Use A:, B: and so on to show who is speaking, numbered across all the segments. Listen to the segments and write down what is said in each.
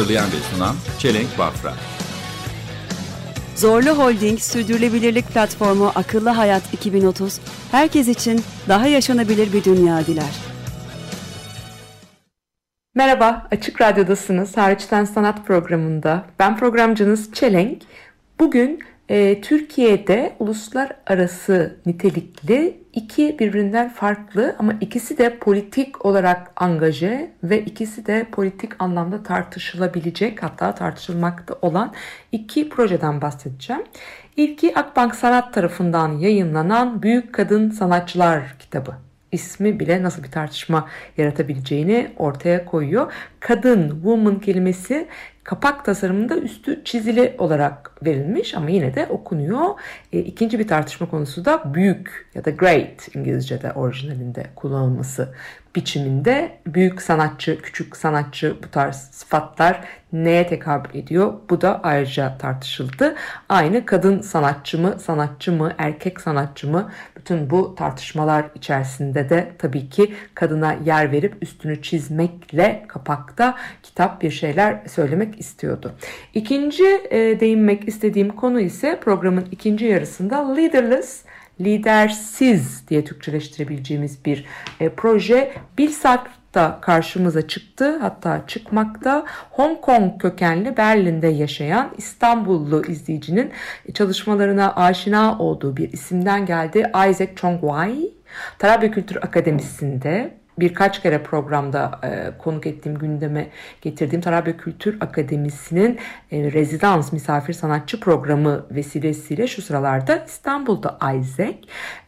A: Hazırlayan ve sunan Çelenk Bafra.
B: Zorlu Holding Sürdürülebilirlik Platformu Akıllı Hayat 2030, herkes için daha yaşanabilir bir dünya diler.
C: Merhaba, Açık Radyo'dasınız. Hariçten Sanat programında. Ben programcınız Çelenk. Bugün e, Türkiye'de uluslararası nitelikli iki birbirinden farklı ama ikisi de politik olarak angaje ve ikisi de politik anlamda tartışılabilecek hatta tartışılmakta olan iki projeden bahsedeceğim. İlki Akbank Sanat tarafından yayınlanan Büyük Kadın Sanatçılar kitabı ismi bile nasıl bir tartışma yaratabileceğini ortaya koyuyor. Kadın, woman kelimesi kapak tasarımında üstü çizili olarak verilmiş ama yine de okunuyor. E, ikinci bir tartışma konusu da büyük ya da great İngilizce'de orijinalinde kullanılması biçiminde büyük sanatçı, küçük sanatçı bu tarz sıfatlar neye tekabül ediyor? Bu da ayrıca tartışıldı. Aynı kadın sanatçı mı, sanatçı mı, erkek sanatçı mı? Bütün bu tartışmalar içerisinde de tabii ki kadına yer verip üstünü çizmekle kapakta kitap bir şeyler söylemek istiyordu. İkinci e, değinmek istediğim konu ise programın ikinci yarısında Leaderless lidersiz diye Türkçeleştirebileceğimiz bir e, proje Bilsat da karşımıza çıktı hatta çıkmakta Hong Kong kökenli Berlin'de yaşayan İstanbullu izleyicinin çalışmalarına aşina olduğu bir isimden geldi Isaac Chong Wai. Tarabya Kültür Akademisi'nde birkaç kere programda e, konuk ettiğim gündeme getirdiğim Tarabya Kültür Akademisi'nin e, rezidans misafir sanatçı programı vesilesiyle şu sıralarda İstanbul'da Isaac,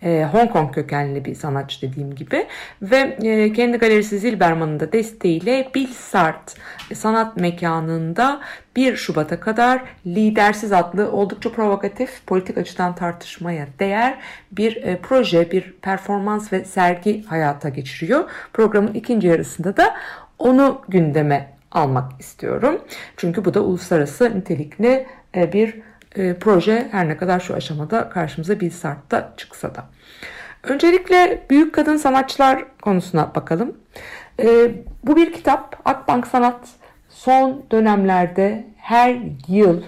C: e, Hong Kong kökenli bir sanatçı dediğim gibi ve e, kendi galerisi Zilberman'ın da desteğiyle Bilsart sanat mekanında 1 Şubat'a kadar Lidersiz adlı oldukça provokatif, politik açıdan tartışmaya değer bir e, proje, bir performans ve sergi hayata geçiriyor. Programın ikinci yarısında da onu gündeme almak istiyorum. Çünkü bu da uluslararası nitelikli e, bir e, proje her ne kadar şu aşamada karşımıza bir sartta çıksa da. Öncelikle büyük kadın sanatçılar konusuna bakalım. E, bu bir kitap. Akbank Sanat son dönemlerde her yıl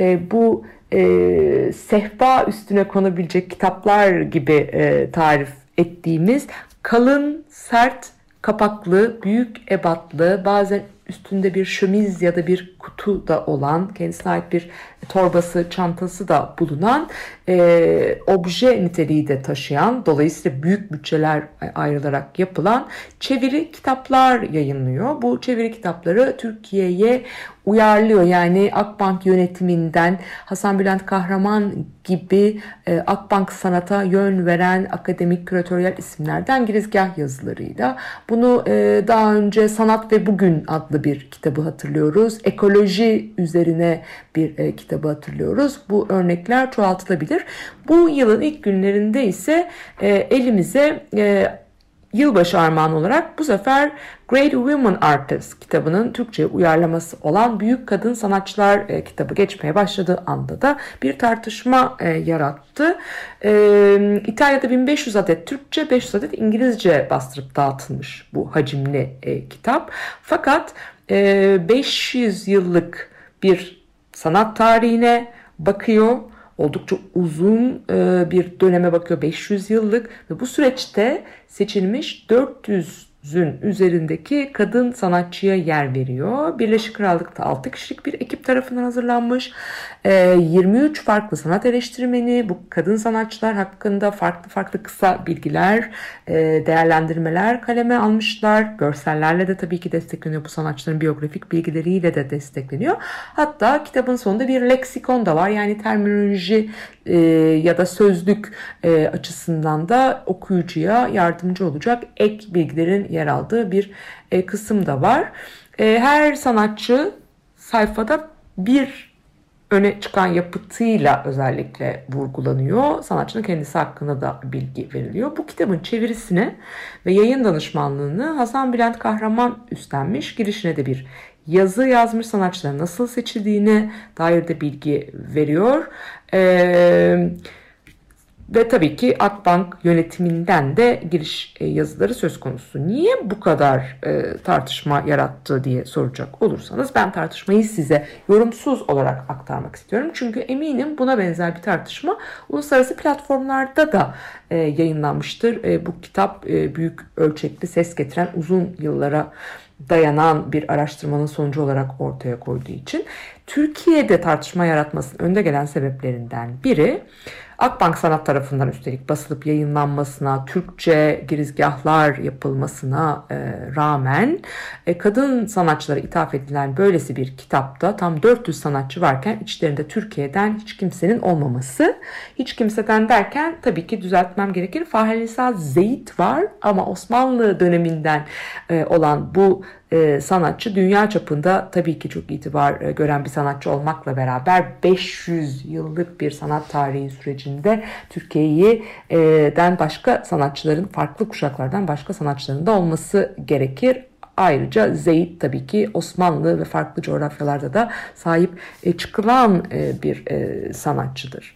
C: e, bu e, sehpa üstüne konabilecek kitaplar gibi e, tarif ettiğimiz kalın, sert kapaklı, büyük ebatlı, bazen üstünde bir şömiz ya da bir kutu da olan, kendisine ait bir torbası, çantası da bulunan, e, obje niteliği de taşıyan, dolayısıyla büyük bütçeler ayrılarak yapılan çeviri kitaplar yayınlıyor. Bu çeviri kitapları Türkiye'ye uyarlıyor. Yani Akbank yönetiminden Hasan Bülent Kahraman gibi e, Akbank sanata yön veren akademik küratöryel isimlerden girizgah yazılarıyla. Bunu e, daha önce Sanat ve Bugün adlı bir kitabı hatırlıyoruz. Ekoloji üzerine bir e, kitabı hatırlıyoruz. Bu örnekler çoğaltılabilir. Bu yılın ilk günlerinde ise e, elimize e, yılbaşı armağan olarak bu sefer Great Women Artists kitabının Türkçe uyarlaması olan Büyük Kadın Sanatçılar e, kitabı geçmeye başladığı anda da bir tartışma e, yarattı. E, İtalya'da 1500 adet Türkçe, 500 adet İngilizce bastırıp dağıtılmış bu hacimli e, kitap. Fakat e, 500 yıllık bir sanat tarihine bakıyor. Oldukça uzun e, bir döneme bakıyor. 500 yıllık ve bu süreçte seçilmiş 400'ün üzerindeki kadın sanatçıya yer veriyor. Birleşik Krallık'ta 6 kişilik bir ekip tarafından hazırlanmış. 23 farklı sanat eleştirmeni bu kadın sanatçılar hakkında farklı farklı kısa bilgiler, değerlendirmeler kaleme almışlar. Görsellerle de tabii ki destekleniyor. Bu sanatçıların biyografik bilgileriyle de destekleniyor. Hatta kitabın sonunda bir leksikon da var. Yani terminoloji ya da sözlük açısından da okuyucuya yardımcı olacak ek bilgilerin yer aldığı bir kısım da var. Her sanatçı sayfada bir öne çıkan yapıtıyla özellikle vurgulanıyor. Sanatçının kendisi hakkında da bilgi veriliyor. Bu kitabın çevirisini ve yayın danışmanlığını Hasan Bülent Kahraman üstlenmiş. Girişine de bir yazı yazmış sanatçıların nasıl seçildiğine dair de bilgi veriyor. Ee, ve tabii ki Akbank yönetiminden de giriş e, yazıları söz konusu. Niye bu kadar e, tartışma yarattı diye soracak olursanız ben tartışmayı size yorumsuz olarak aktarmak istiyorum. Çünkü eminim buna benzer bir tartışma uluslararası platformlarda da e, yayınlanmıştır. E, bu kitap e, büyük ölçekli ses getiren uzun yıllara dayanan bir araştırmanın sonucu olarak ortaya koyduğu için Türkiye'de tartışma yaratmasının önde gelen sebeplerinden biri Akbank Sanat tarafından üstelik basılıp yayınlanmasına, Türkçe girizgahlar yapılmasına e, rağmen e, kadın sanatçılara ithaf edilen böylesi bir kitapta tam 400 sanatçı varken içlerinde Türkiye'den hiç kimsenin olmaması. Hiç kimseden derken tabii ki düzeltmem gerekir. Fahri Zeyt var ama Osmanlı döneminden e, olan bu e, sanatçı dünya çapında tabii ki çok itibar e, gören bir sanatçı olmakla beraber 500 yıllık bir sanat tarihi sürecinde Türkiye'den başka sanatçıların farklı kuşaklardan başka sanatçıların da olması gerekir. Ayrıca Zeyd tabii ki Osmanlı ve farklı coğrafyalarda da sahip e, çıkılan e, bir e, sanatçıdır.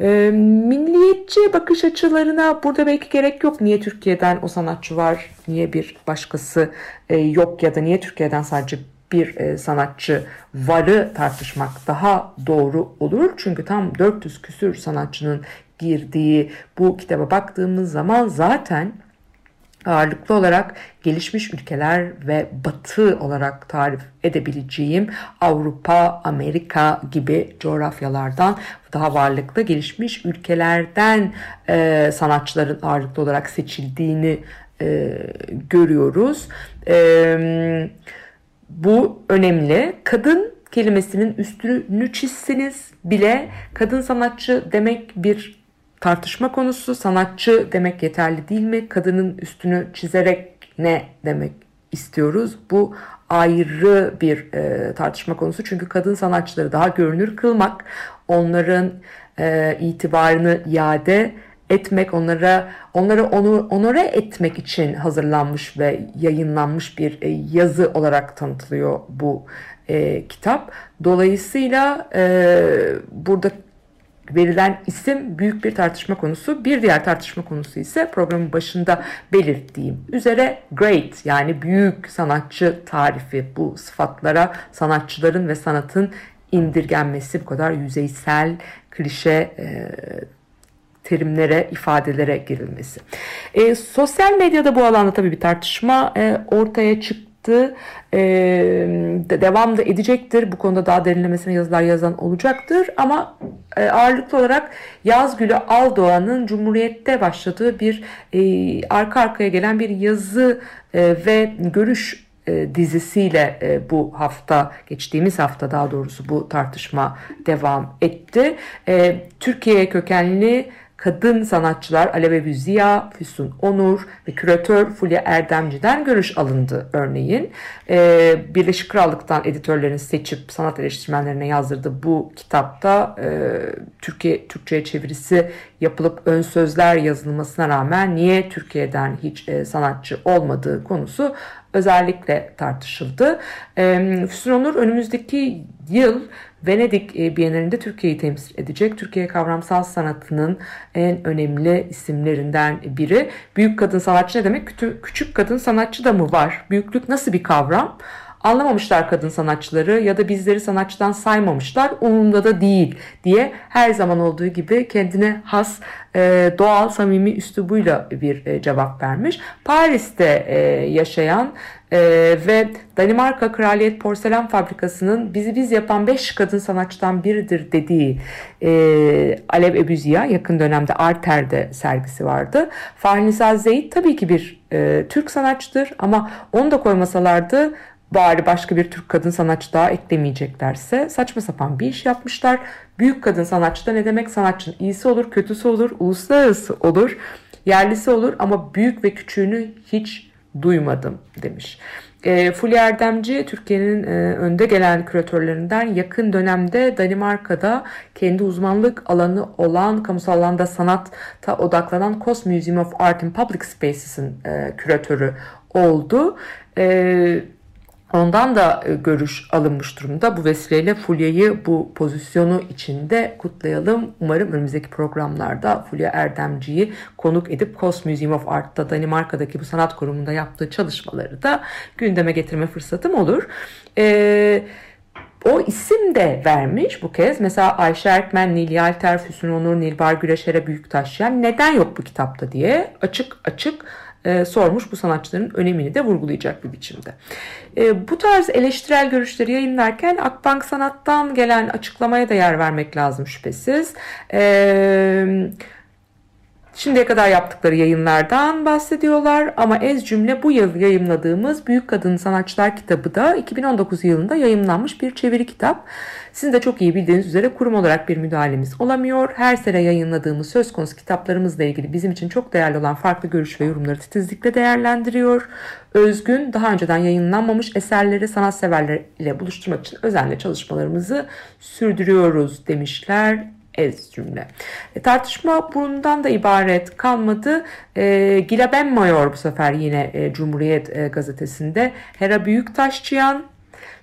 C: E, milliyetçi bakış açılarına burada belki gerek yok. Niye Türkiye'den o sanatçı var, niye bir başkası e, yok ya da niye Türkiye'den sadece bir e, sanatçı varı tartışmak daha doğru olur. Çünkü tam 400 küsür sanatçının girdiği bu kitaba baktığımız zaman zaten ağırlıklı olarak gelişmiş ülkeler ve batı olarak tarif edebileceğim Avrupa, Amerika gibi coğrafyalardan daha varlıklı gelişmiş ülkelerden e, sanatçıların ağırlıklı olarak seçildiğini e, görüyoruz. E, bu önemli. Kadın kelimesinin üstünü çizseniz bile kadın sanatçı demek bir tartışma konusu. Sanatçı demek yeterli değil mi? Kadının üstünü çizerek ne demek istiyoruz? Bu ayrı bir e, tartışma konusu. Çünkü kadın sanatçıları daha görünür kılmak, onların e, itibarını iade etmek, onlara onları onu onore etmek için hazırlanmış ve yayınlanmış bir e, yazı olarak tanıtılıyor bu e, kitap. Dolayısıyla e, burada verilen isim büyük bir tartışma konusu. Bir diğer tartışma konusu ise programın başında belirttiğim üzere great yani büyük sanatçı tarifi bu sıfatlara sanatçıların ve sanatın indirgenmesi bu kadar yüzeysel klişe e, terimlere, ifadelere girilmesi. E, sosyal medyada bu alanda tabii bir tartışma e, ortaya çıktı. Ee, devam da edecektir. Bu konuda daha derinlemesine yazılar yazan olacaktır. Ama e, ağırlıklı olarak Yazgül'ü Aldoğan'ın Cumhuriyet'te başladığı bir e, arka arkaya gelen bir yazı e, ve görüş e, dizisiyle e, bu hafta geçtiğimiz hafta daha doğrusu bu tartışma devam etti. E, Türkiye kökenli kadın sanatçılar Aleve Ziya, Füsun Onur ve küratör Fulya Erdemci'den görüş alındı örneğin. Ee, Birleşik Krallık'tan editörlerin seçip sanat eleştirmenlerine yazdırdığı bu kitapta e, Türkiye Türkçe'ye çevirisi yapılıp ön sözler yazılmasına rağmen niye Türkiye'den hiç e, sanatçı olmadığı konusu özellikle tartışıldı. Füsun Onur önümüzdeki yıl Venedik e, Bienalinde Türkiye'yi temsil edecek. Türkiye kavramsal sanatının en önemli isimlerinden biri. Büyük kadın sanatçı ne demek? Küçük kadın sanatçı da mı var? Büyüklük nasıl bir kavram? Anlamamışlar kadın sanatçıları ya da bizleri sanatçıdan saymamışlar. Umurumda da değil diye her zaman olduğu gibi kendine has e, doğal samimi üslubuyla bir e, cevap vermiş. Paris'te e, yaşayan ve Danimarka Kraliyet Porselen Fabrikası'nın bizi biz yapan 5 kadın sanatçıdan biridir dediği e, Alev Ebüziya yakın dönemde Arter'de sergisi vardı. Fahnisa Zeyt tabii ki bir Türk sanatçıdır ama onu da koymasalardı bari başka bir Türk kadın sanatçı daha eklemeyeceklerse saçma sapan bir iş yapmışlar. Büyük kadın sanatçı da ne demek? Sanatçının iyisi olur, kötüsü olur, uluslararası olur, yerlisi olur ama büyük ve küçüğünü hiç duymadım demiş. E, Fulya Erdemci Türkiye'nin e, önde gelen küratörlerinden yakın dönemde Danimarka'da kendi uzmanlık alanı olan kamusal alanda sanata odaklanan Cost Museum of Art in Public Spaces'in e, küratörü oldu. E, Ondan da e, görüş alınmış durumda. Bu vesileyle Fulya'yı bu pozisyonu içinde kutlayalım. Umarım önümüzdeki programlarda Fulya Erdemci'yi konuk edip Cost Museum of Art'ta Danimarka'daki bu sanat kurumunda yaptığı çalışmaları da gündeme getirme fırsatım olur. Ee, o isim de vermiş bu kez. Mesela Ayşe Erkmen, Nil Yalter, Füsun Onur, Nilbar Güreşer'e büyük taşıyan neden yok bu kitapta diye açık açık e, sormuş bu sanatçıların önemini de vurgulayacak bir biçimde. E, bu tarz eleştirel görüşleri yayınlarken Akbank Sanat'tan gelen açıklamaya da yer vermek lazım şüphesiz. E, Şimdiye kadar yaptıkları yayınlardan bahsediyorlar ama ez cümle bu yıl yayımladığımız Büyük Kadın Sanatçılar kitabı da 2019 yılında yayımlanmış bir çeviri kitap. Sizin de çok iyi bildiğiniz üzere kurum olarak bir müdahalemiz olamıyor. Her sene yayınladığımız söz konusu kitaplarımızla ilgili bizim için çok değerli olan farklı görüş ve yorumları titizlikle değerlendiriyor. Özgün daha önceden yayınlanmamış eserleri sanatseverler ile buluşturmak için özenle çalışmalarımızı sürdürüyoruz demişler ez cümle. E, tartışma bundan da ibaret kalmadı. E, Gilaben Mayor bu sefer yine e, Cumhuriyet e, gazetesinde Hera Büyüktaşçıyan,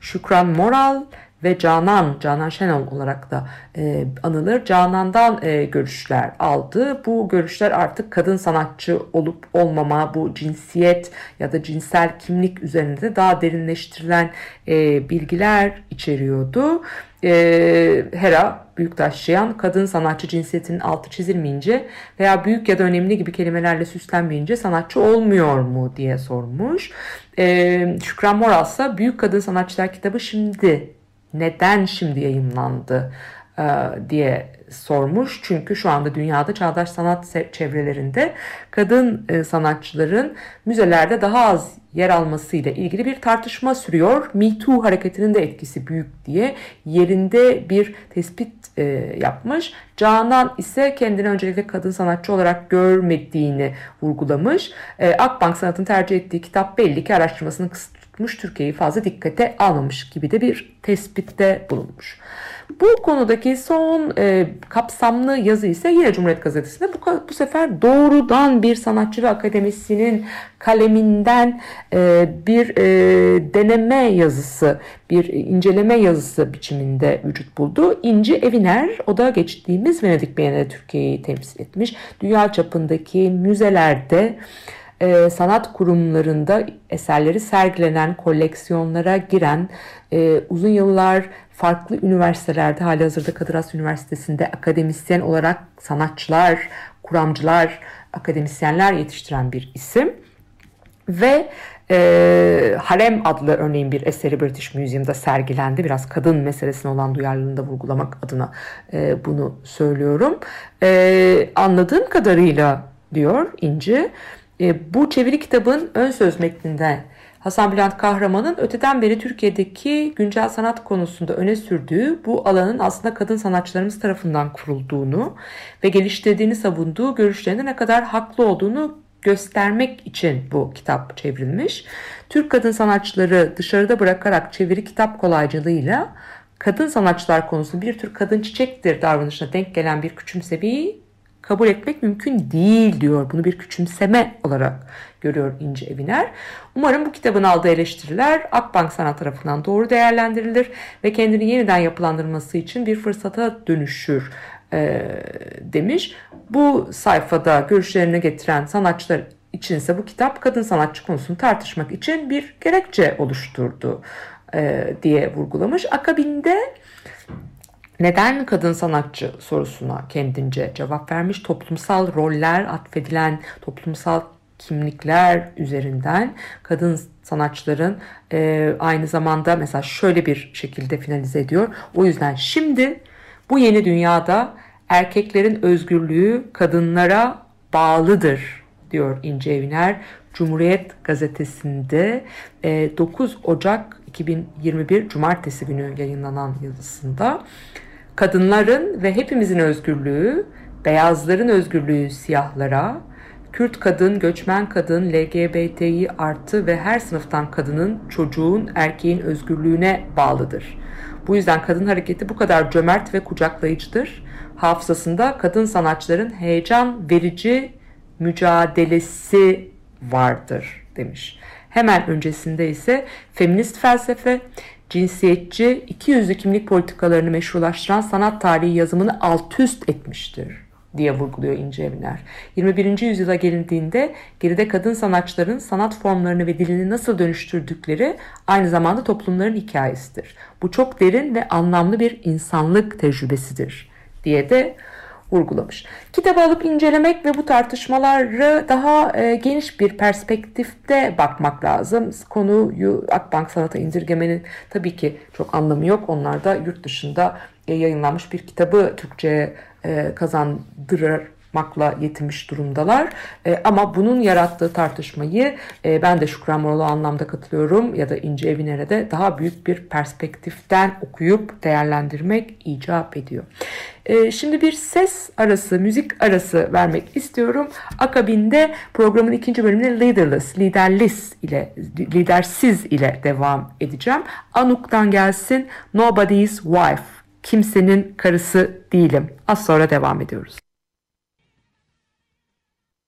C: Şükran Moral ve Canan, Canan Şenol olarak da e, anılır. Canan'dan e, görüşler aldı. Bu görüşler artık kadın sanatçı olup olmama, bu cinsiyet ya da cinsel kimlik üzerinde daha derinleştirilen e, bilgiler içeriyordu. E, Hera Büyüktaşçıyan kadın sanatçı cinsiyetinin altı çizilmeyince veya büyük ya da önemli gibi kelimelerle süslenmeyince sanatçı olmuyor mu diye sormuş. E, Şükran Moral ise Büyük Kadın Sanatçılar kitabı şimdi neden şimdi yayınlandı e, diye sormuş. Çünkü şu anda dünyada çağdaş sanat çevrelerinde kadın e, sanatçıların müzelerde daha az yer almasıyla ilgili bir tartışma sürüyor. Me Too hareketinin de etkisi büyük diye yerinde bir tespit e, yapmış. Canan ise kendini öncelikle kadın sanatçı olarak görmediğini vurgulamış. Akbank Sanat'ın tercih ettiği kitap belli ki araştırmasını kısıt tutmuş, Türkiye'yi fazla dikkate almamış gibi de bir tespitte bulunmuş. Bu konudaki son e, kapsamlı yazı ise yine Cumhuriyet Gazetesi'nde bu, bu sefer doğrudan bir sanatçı ve akademisinin kaleminden e, bir e, deneme yazısı, bir inceleme yazısı biçiminde vücut buldu. İnci Eviner, o da geçtiğimiz Venedik Bienali Türkiye'yi temsil etmiş. Dünya çapındaki müzelerde e, sanat kurumlarında eserleri sergilenen, koleksiyonlara giren, e, uzun yıllar farklı üniversitelerde, hali hazırda Kadir Has Üniversitesi'nde akademisyen olarak sanatçılar, kuramcılar, akademisyenler yetiştiren bir isim. Ve e, Harem adlı örneğin bir eseri British Museum'da sergilendi. Biraz kadın meselesine olan duyarlılığını da vurgulamak adına e, bunu söylüyorum. E, anladığım kadarıyla diyor İnci, e, bu çeviri kitabın ön söz metninde Hasan Bülent Kahraman'ın öteden beri Türkiye'deki güncel sanat konusunda öne sürdüğü bu alanın aslında kadın sanatçılarımız tarafından kurulduğunu ve geliştirdiğini savunduğu görüşlerinde ne kadar haklı olduğunu göstermek için bu kitap çevrilmiş. Türk kadın sanatçıları dışarıda bırakarak çeviri kitap kolaycılığıyla kadın sanatçılar konusu bir tür kadın çiçektir davranışına denk gelen bir küçümsemeyi kabul etmek mümkün değil diyor. Bunu bir küçümseme olarak görüyor İnci Eviner. Umarım bu kitabın aldığı eleştiriler Akbank Sanat tarafından doğru değerlendirilir ve kendini yeniden yapılandırması için bir fırsata dönüşür e, demiş. Bu sayfada görüşlerini getiren sanatçılar içinse bu kitap kadın sanatçı konusunu tartışmak için bir gerekçe oluşturdu e, diye vurgulamış. Akabinde neden kadın sanatçı sorusuna kendince cevap vermiş. Toplumsal roller atfedilen toplumsal kimlikler üzerinden kadın sanatçıların e, aynı zamanda mesela şöyle bir şekilde finalize ediyor. O yüzden şimdi bu yeni dünyada erkeklerin özgürlüğü kadınlara bağlıdır diyor İnce Eviner. Cumhuriyet gazetesinde 9 e, Ocak 2021 Cumartesi günü yayınlanan yazısında kadınların ve hepimizin özgürlüğü, beyazların özgürlüğü siyahlara, Kürt kadın, göçmen kadın, LGBTİ artı ve her sınıftan kadının, çocuğun, erkeğin özgürlüğüne bağlıdır. Bu yüzden kadın hareketi bu kadar cömert ve kucaklayıcıdır. Hafızasında kadın sanatçıların heyecan verici mücadelesi vardır demiş. Hemen öncesinde ise feminist felsefe, cinsiyetçi, iki yüzlü kimlik politikalarını meşrulaştıran sanat tarihi yazımını alt üst etmiştir diye vurguluyor İnce Eviner. 21. yüzyıla gelindiğinde geride kadın sanatçıların sanat formlarını ve dilini nasıl dönüştürdükleri aynı zamanda toplumların hikayesidir. Bu çok derin ve anlamlı bir insanlık tecrübesidir diye de vurgulamış. Kitabı alıp incelemek ve bu tartışmaları daha e, geniş bir perspektifte bakmak lazım. Konuyu Akbank Sanat'a indirgemenin tabii ki çok anlamı yok. Onlar da yurt dışında e, yayınlanmış bir kitabı Türkçe'ye e, kazandırmakla yetinmiş durumdalar. E, ama bunun yarattığı tartışmayı e, ben de Şükran Moral'a anlamda katılıyorum ya da İnce Eviner'e de daha büyük bir perspektiften okuyup değerlendirmek icap ediyor. E, şimdi bir ses arası, müzik arası vermek istiyorum. Akabinde programın ikinci bölümüne Leaderless, liderless ile, lidersiz ile devam edeceğim. Anuk'tan gelsin Nobody's Wife kimsenin karısı değilim. Az sonra devam ediyoruz.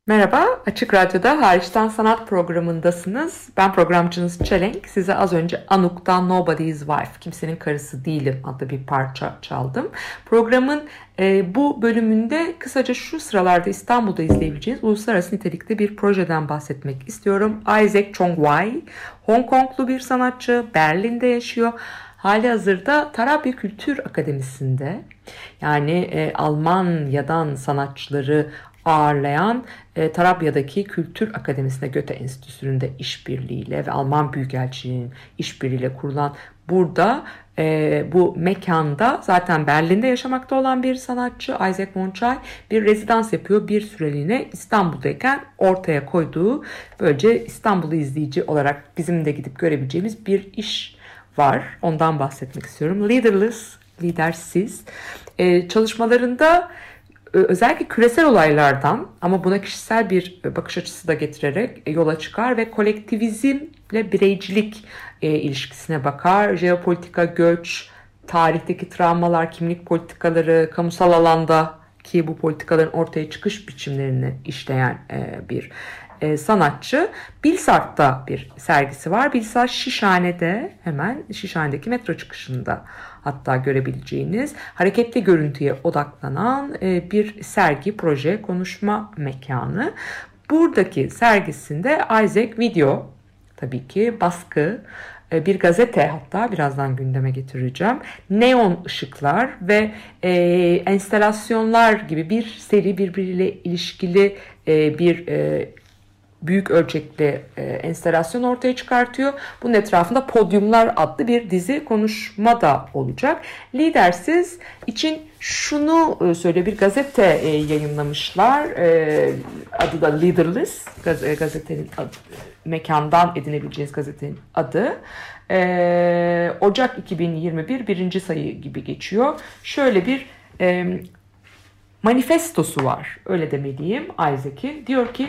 C: Merhaba, Açık Radyo'da Hariçten Sanat programındasınız. Ben programcınız Çelenk. Size az önce Anuk'tan Nobody's Wife, Kimsenin Karısı Değilim adlı bir parça çaldım. Programın e, bu bölümünde kısaca şu sıralarda İstanbul'da izleyebileceğiniz uluslararası nitelikte bir projeden bahsetmek istiyorum. Isaac Chong-wai, Hong Konglu bir sanatçı, Berlin'de yaşıyor. Hali hazırda Tarabya Kültür Akademisi'nde yani e, Almanya'dan sanatçıları ağırlayan e, Tarabya'daki Kültür Akademisi'nde Göte Enstitüsü'nde işbirliğiyle ve Alman Büyükelçiliği'nin işbirliğiyle kurulan burada e, bu mekanda zaten Berlin'de yaşamakta olan bir sanatçı Isaac Monçay bir rezidans yapıyor bir süreliğine İstanbul'dayken ortaya koyduğu böylece İstanbul'u izleyici olarak bizim de gidip görebileceğimiz bir iş var. Ondan bahsetmek istiyorum. Leaderless, lidersiz. Ee, çalışmalarında özellikle küresel olaylardan ama buna kişisel bir bakış açısı da getirerek yola çıkar ve kolektivizmle bireycilik e, ilişkisine bakar. Jeopolitika, göç, tarihteki travmalar, kimlik politikaları, kamusal alanda ki bu politikaların ortaya çıkış biçimlerini işleyen e, bir e, sanatçı. Bilsart'ta bir sergisi var. Bilsart Şişhane'de hemen Şişhane'deki metro çıkışında hatta görebileceğiniz hareketli görüntüye odaklanan e, bir sergi, proje, konuşma mekanı. Buradaki sergisinde Isaac video tabii ki baskı, e, bir gazete hatta birazdan gündeme getireceğim. Neon ışıklar ve e, enstalasyonlar gibi bir seri birbiriyle ilişkili e, bir e, büyük ölçekli e, enstalasyon ortaya çıkartıyor. Bunun etrafında Podyumlar adlı bir dizi konuşma da olacak. Lidersiz için şunu e, söyle bir gazete e, yayınlamışlar. E, adı da Leaderless. Gaz, e, gazetenin adı, mekandan edinebileceğiniz gazetenin adı. E, Ocak 2021 birinci sayı gibi geçiyor. Şöyle bir e, manifestosu var. Öyle demeliyim Isaac'in. Diyor ki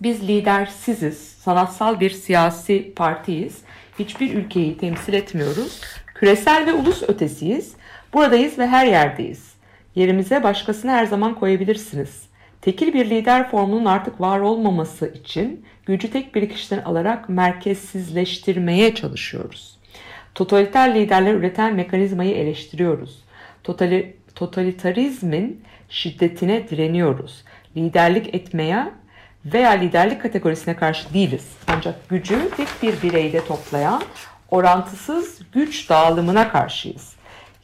C: biz lidersiziz, sanatsal bir siyasi partiyiz. Hiçbir ülkeyi temsil etmiyoruz. Küresel ve ulus ötesiyiz. Buradayız ve her yerdeyiz. Yerimize başkasını her zaman koyabilirsiniz. Tekil bir lider formunun artık var olmaması için gücü tek bir kişiden alarak merkezsizleştirmeye çalışıyoruz. Totaliter liderler üreten mekanizmayı eleştiriyoruz. Totali, totalitarizmin şiddetine direniyoruz. Liderlik etmeye veya liderlik kategorisine karşı değiliz. Ancak gücü tek bir bireyde toplayan orantısız güç dağılımına karşıyız.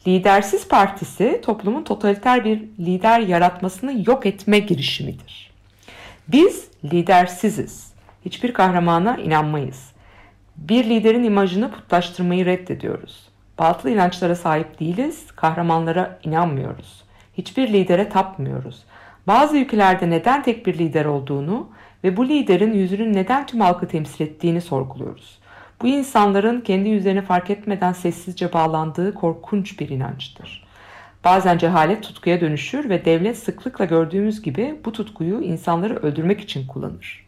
C: Lidersiz partisi toplumun totaliter bir lider yaratmasını yok etme girişimidir. Biz lidersiziz. Hiçbir kahramana inanmayız. Bir liderin imajını putlaştırmayı reddediyoruz. Batıl inançlara sahip değiliz, kahramanlara inanmıyoruz. Hiçbir lidere tapmıyoruz. Bazı ülkelerde neden tek bir lider olduğunu ve bu liderin yüzünün neden tüm halkı temsil ettiğini sorguluyoruz. Bu insanların kendi yüzlerini fark etmeden sessizce bağlandığı korkunç bir inançtır. Bazen cehalet tutkuya dönüşür ve devlet sıklıkla gördüğümüz gibi bu tutkuyu insanları öldürmek için kullanır.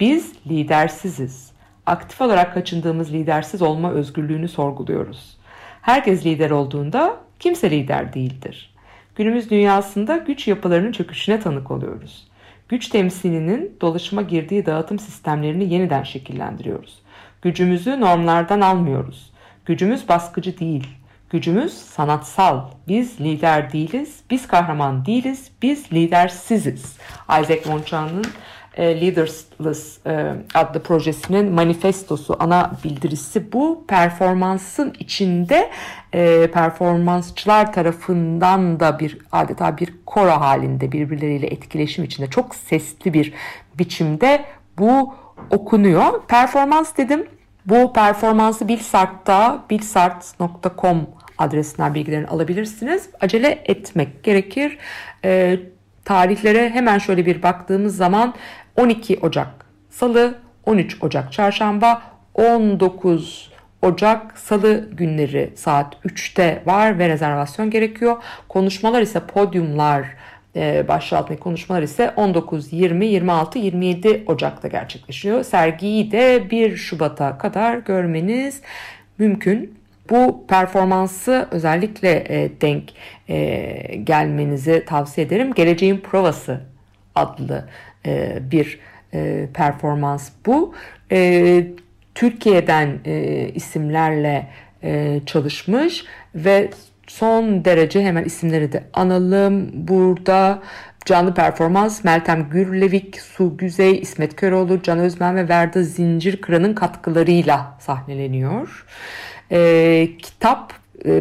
C: Biz lidersiziz. Aktif olarak kaçındığımız lidersiz olma özgürlüğünü sorguluyoruz. Herkes lider olduğunda kimse lider değildir. Günümüz dünyasında güç yapılarının çöküşüne tanık oluyoruz. Güç temsilinin dolaşıma girdiği dağıtım sistemlerini yeniden şekillendiriyoruz. Gücümüzü normlardan almıyoruz. Gücümüz baskıcı değil. Gücümüz sanatsal. Biz lider değiliz, biz kahraman değiliz, biz lidersiziz. Isaac Monçan'ın e, Leaderless e, adlı projesinin manifestosu, ana bildirisi bu. Performansın içinde e, performansçılar tarafından da bir adeta bir koro halinde birbirleriyle etkileşim içinde çok sesli bir biçimde bu okunuyor. Performans dedim. Bu performansı Bilsart'ta bilsart.com adresinden bilgilerini alabilirsiniz. Acele etmek gerekir. E, tarihlere hemen şöyle bir baktığımız zaman 12 Ocak Salı, 13 Ocak Çarşamba, 19 Ocak Salı günleri saat 3'te var ve rezervasyon gerekiyor. Konuşmalar ise podyumlar e, başlığı konuşmalar ise 19, 20, 26, 27 Ocak'ta gerçekleşiyor. Sergiyi de 1 Şubat'a kadar görmeniz mümkün. Bu performansı özellikle e, denk e, gelmenizi tavsiye ederim. Geleceğin Provası adlı e, bir e, performans bu. E, Türkiye'den isimlerle çalışmış ve son derece hemen isimleri de analım. Burada canlı performans Meltem Gürlevik, Su Güzey, İsmet Köroğlu, Can Özmen ve Verda Zincirkıran'ın katkılarıyla sahneleniyor. E, kitap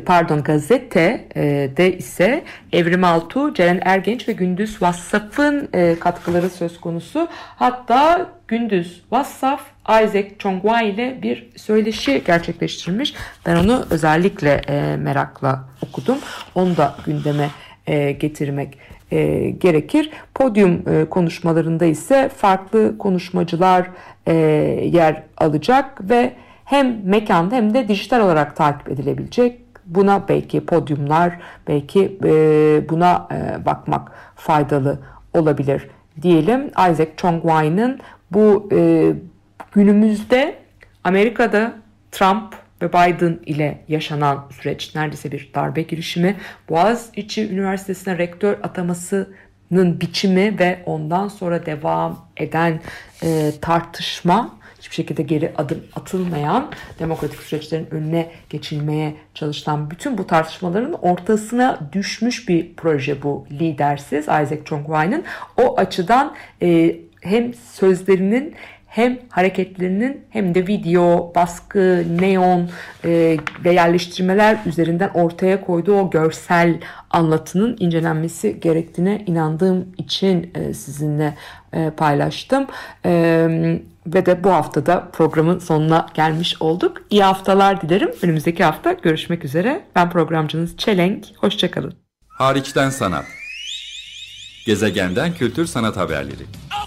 C: pardon gazete e, de ise Evrim Altuğ, Ceren Ergenç ve Gündüz Vassaf'ın e, katkıları söz konusu. Hatta Gündüz Vassaf Isaac Chongwa ile bir söyleşi gerçekleştirmiş. Ben onu özellikle merakla okudum. Onu da gündeme getirmek gerekir. Podyum konuşmalarında ise farklı konuşmacılar yer alacak ve hem mekanda hem de dijital olarak takip edilebilecek Buna belki podyumlar, belki e, buna e, bakmak faydalı olabilir diyelim. Isaac Chongwai'nin bu e, günümüzde Amerika'da Trump ve Biden ile yaşanan süreç neredeyse bir darbe girişimi. Boğaziçi Üniversitesi'ne rektör atamasının biçimi ve ondan sonra devam eden e, tartışma hiçbir şekilde geri adım atılmayan demokratik süreçlerin önüne geçilmeye çalışılan bütün bu tartışmaların ortasına düşmüş bir proje bu lidersiz Isaac Chongwai'nin. O açıdan e, hem sözlerinin hem hareketlerinin hem de video, baskı, neon e, ve yerleştirmeler üzerinden ortaya koyduğu o görsel anlatının incelenmesi gerektiğine inandığım için e, sizinle e, paylaştım. E, ve de bu haftada programın sonuna gelmiş olduk. İyi haftalar dilerim. Önümüzdeki hafta görüşmek üzere. Ben programcınız Çelenk. Hoşçakalın.
A: Hariçten Sanat Gezegenden Kültür Sanat Haberleri
D: Okay,